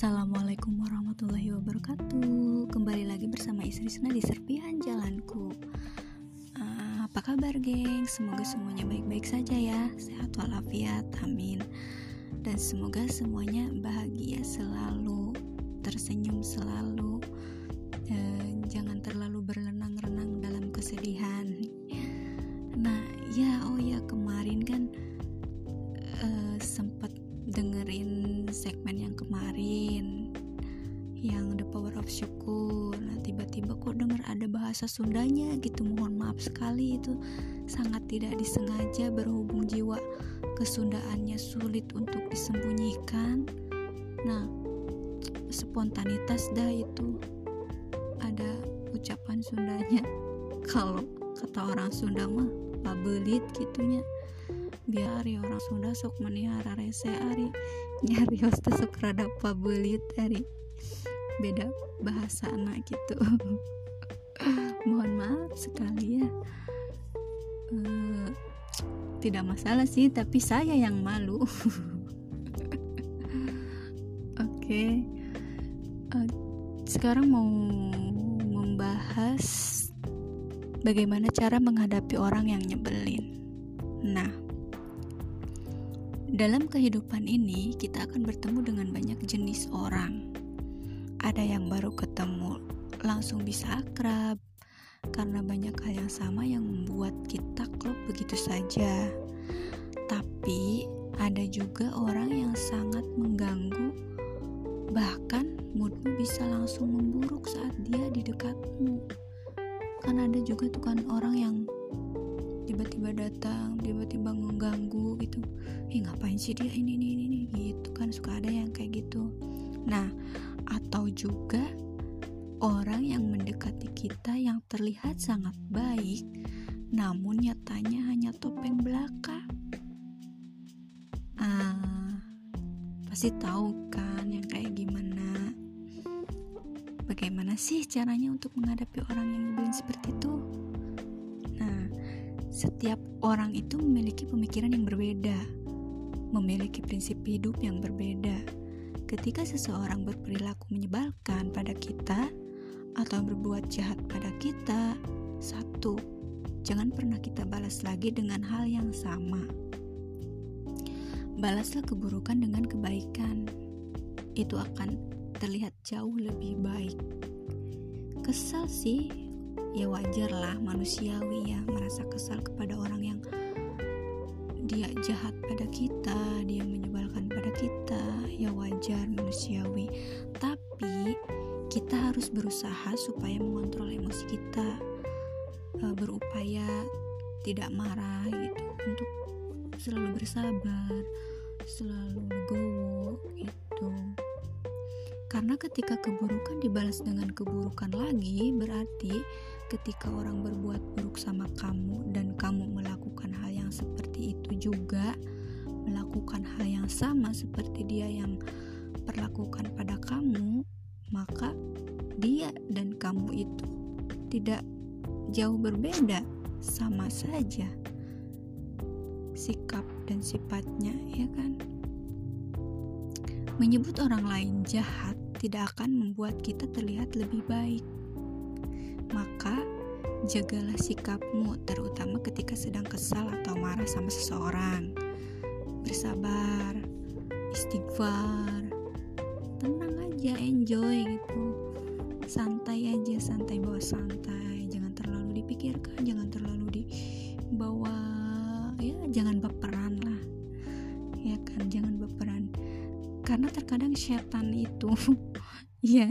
Assalamualaikum warahmatullahi wabarakatuh. Kembali lagi bersama Istri Sena di Serpihan Jalanku. Uh, Apa kabar geng? Semoga semuanya baik-baik saja ya. Sehat walafiat, amin. Dan semoga semuanya bahagia bahasa Sundanya gitu mohon maaf sekali itu sangat tidak disengaja berhubung jiwa kesundaannya sulit untuk disembunyikan. Nah spontanitas dah itu ada ucapan Sundanya. Kalau kata orang Sunda mah pabelit gitunya. Biar ya orang Sunda sok menihara rese ari nyari hoste sok rada pabelit ari. Beda bahasa anak gitu mohon maaf sekali ya uh, tidak masalah sih tapi saya yang malu oke okay. eh, sekarang mau membahas bagaimana cara menghadapi orang yang nyebelin nah dalam kehidupan ini, kita akan bertemu dengan banyak jenis orang. Ada yang baru ketemu, langsung bisa akrab, karena banyak hal yang sama yang membuat kita klop begitu saja. Tapi ada juga orang yang sangat mengganggu, bahkan moodmu bisa langsung memburuk saat dia di dekatmu. Kan ada juga tuh kan orang yang tiba-tiba datang tiba-tiba mengganggu gitu. Ih ngapain sih dia? Ini ini ini gitu kan. Suka ada yang kayak gitu. Nah atau juga orang yang mendekati kita yang terlihat sangat baik namun nyatanya hanya topeng belaka. Ah pasti tahu kan yang kayak gimana. Bagaimana sih caranya untuk menghadapi orang yang nyebelin seperti itu? Setiap orang itu memiliki pemikiran yang berbeda, memiliki prinsip hidup yang berbeda. Ketika seseorang berperilaku menyebalkan pada kita atau berbuat jahat pada kita, satu, jangan pernah kita balas lagi dengan hal yang sama. Balaslah keburukan dengan kebaikan. Itu akan terlihat jauh lebih baik. Kesal sih ya wajar lah manusiawi ya merasa kesal kepada orang yang dia jahat pada kita, dia menyebalkan pada kita, ya wajar berusaha supaya mengontrol emosi kita, e, berupaya tidak marah gitu, untuk selalu bersabar, selalu legowo gitu. Karena ketika keburukan dibalas dengan keburukan lagi, berarti ketika orang berbuat buruk sama kamu dan kamu melakukan hal yang seperti itu juga melakukan hal yang sama seperti dia yang perlakukan pada kamu maka dia dan kamu itu tidak jauh berbeda sama saja sikap dan sifatnya ya kan menyebut orang lain jahat tidak akan membuat kita terlihat lebih baik maka jagalah sikapmu terutama ketika sedang kesal atau marah sama seseorang. Bersabar, istighfar, tenang aja, enjoy gitu. Santai aja, santai bawa santai, jangan terlalu dipikirkan, jangan terlalu dibawa ya jangan baperan lah. Ya kan, jangan baperan. Karena terkadang setan itu ya,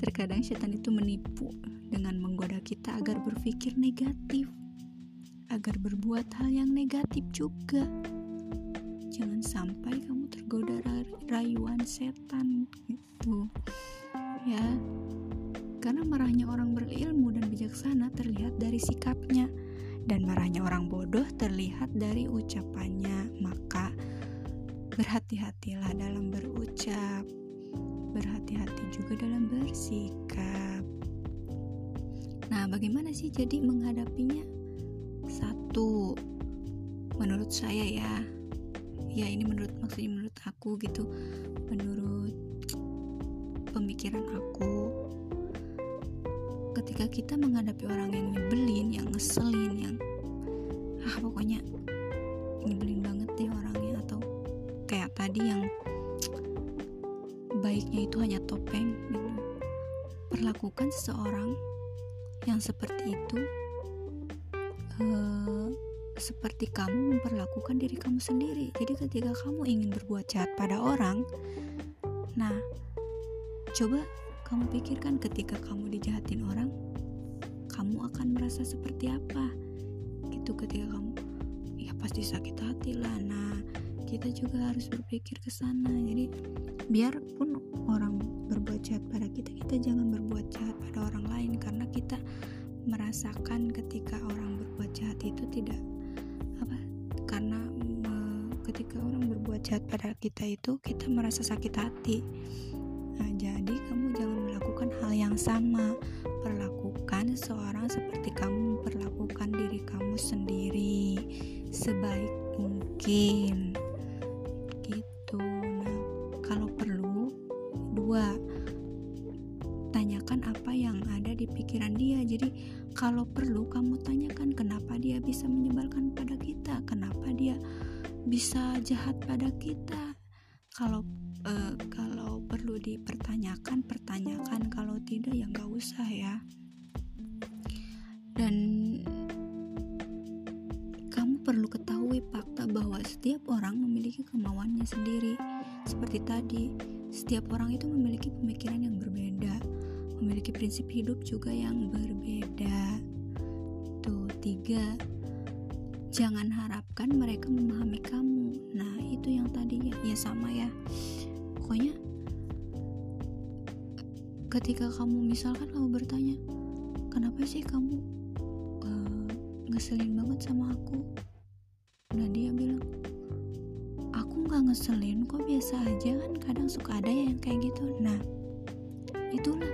terkadang setan itu menipu dengan menggoda kita agar berpikir negatif, agar berbuat hal yang negatif juga. Jangan sampai kamu tergoda rayuan setan gitu. Ya. Karena marahnya orang berilmu dan bijaksana terlihat dari sikapnya dan marahnya orang bodoh terlihat dari ucapannya. Maka berhati-hatilah dalam berucap, berhati-hati juga dalam bersikap. Nah, bagaimana sih jadi menghadapinya? Satu, menurut saya ya, ya ini menurut maksudnya menurut aku gitu, menurut pemikiran aku ketika kita menghadapi orang yang nyebelin yang ngeselin yang ah pokoknya nyebelin banget deh orangnya atau kayak tadi yang baiknya itu hanya topeng gitu. Perlakukan seseorang yang seperti itu uh, seperti kamu memperlakukan diri kamu sendiri. Jadi ketika kamu ingin berbuat jahat pada orang, nah coba kamu pikirkan ketika kamu dijahatin orang, kamu akan merasa seperti apa? Gitu ketika kamu ya pasti sakit hati lah. Nah, kita juga harus berpikir ke sana. Jadi biarpun orang berbuat jahat pada kita, kita jangan berbuat jahat pada orang lain karena kita merasakan ketika orang berbuat jahat itu tidak ketika orang berbuat jahat pada kita itu kita merasa sakit hati. Nah jadi kamu jangan melakukan hal yang sama. Perlakukan seorang seperti kamu memperlakukan diri kamu sendiri sebaik mungkin. Gitu. Nah kalau perlu dua tanyakan apa yang ada di pikiran dia. Jadi kalau perlu kamu tanyakan kenapa dia bisa menyebalkan pada kita kenapa dia bisa jahat pada kita. Kalau uh, kalau perlu dipertanyakan pertanyakan. Kalau tidak ya nggak usah ya. Dan kamu perlu ketahui fakta bahwa setiap orang memiliki kemauannya sendiri. Seperti tadi setiap orang itu memiliki pemikiran yang berbeda. Memiliki prinsip hidup juga yang berbeda. Tuh, tiga, jangan harapkan mereka memahami kamu. Nah, itu yang tadi ya, ya sama ya. Pokoknya ketika kamu misalkan kamu bertanya, kenapa sih kamu uh, ngeselin banget sama aku? Nah, dia bilang, aku nggak ngeselin kok biasa aja kan kadang suka ada yang kayak gitu nah itulah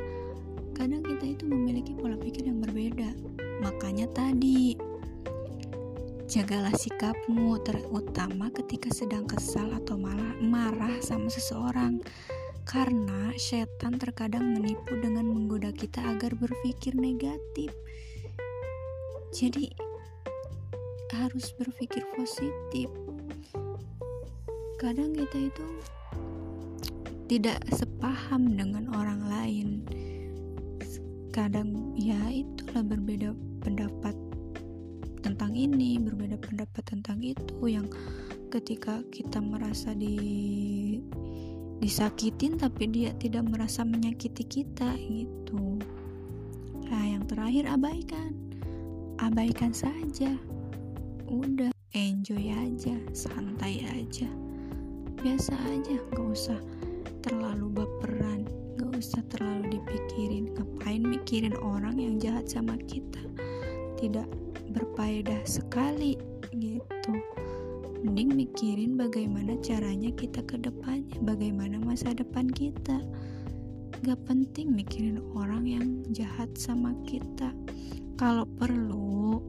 kadang kita itu memiliki pola pikir yang berbeda. Makanya tadi, jagalah sikapmu terutama ketika sedang kesal atau malah marah sama seseorang. Karena setan terkadang menipu dengan menggoda kita agar berpikir negatif. Jadi harus berpikir positif. Kadang kita itu tidak sepaham dengan orang lain kadang ya itulah berbeda pendapat tentang ini berbeda pendapat tentang itu yang ketika kita merasa di disakitin tapi dia tidak merasa menyakiti kita gitu. Nah yang terakhir abaikan. Abaikan saja. Udah enjoy aja santai aja. Biasa aja gak usah terlalu baperan gak usah terlalu dipikirin. Ngapain mikirin orang yang jahat sama kita? Tidak berfaedah sekali gitu. Mending mikirin bagaimana caranya kita ke depannya bagaimana masa depan kita. Gak penting mikirin orang yang jahat sama kita. Kalau perlu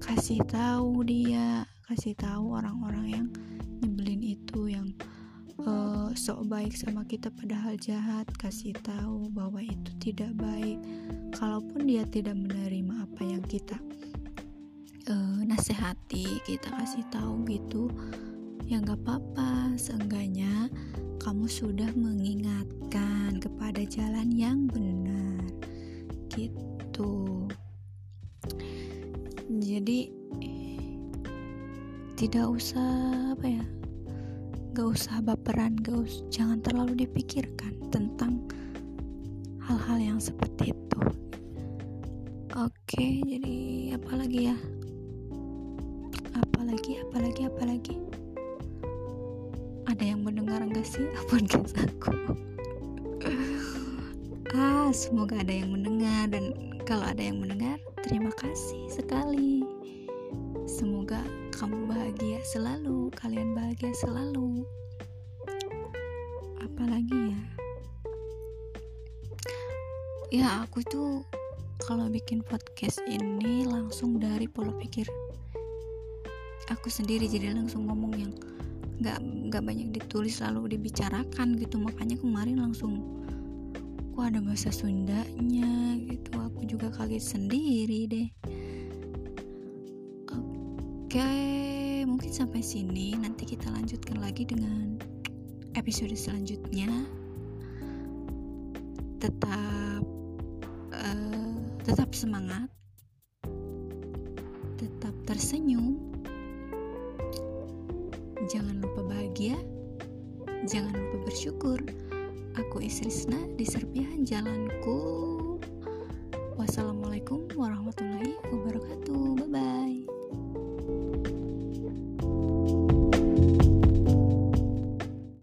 kasih tahu dia kasih tahu orang-orang yang nyebelin itu yang uh, sok baik sama kita padahal jahat. Kasih tahu bahwa itu tidak baik. Kalaupun dia tidak menerima apa yang kita uh, nasihati kita kasih tahu gitu ya nggak apa-apa seenggaknya kamu sudah mengingatkan kepada jalan yang benar. Gitu. Jadi tidak usah apa ya gak usah baperan gak usah, jangan terlalu dipikirkan tentang hal-hal yang seperti itu. Oke jadi apa lagi ya apalagi apalagi apalagi. Ada yang mendengar enggak sih? Podcast aku. Ah semoga ada yang mendengar. Dan kalau ada yang mendengar terima kasih sekali. Semoga kamu bahagia selalu, kalian bahagia selalu. Apalagi ya? Ya, aku tuh kalau bikin podcast ini langsung dari pola pikir aku sendiri jadi langsung ngomong yang nggak nggak banyak ditulis lalu dibicarakan gitu. Makanya kemarin langsung kok ada bahasa Sundanya? gitu. Aku juga kaget sendiri deh. Oke mungkin sampai sini. Nanti kita lanjutkan lagi dengan episode selanjutnya. Tetap uh, tetap semangat jangan lupa bahagia. Jangan lupa bersyukur. Aku Isrisna di serpihan jalanku. Wassalamualaikum warahmatullahi wabarakatuh. Bye bye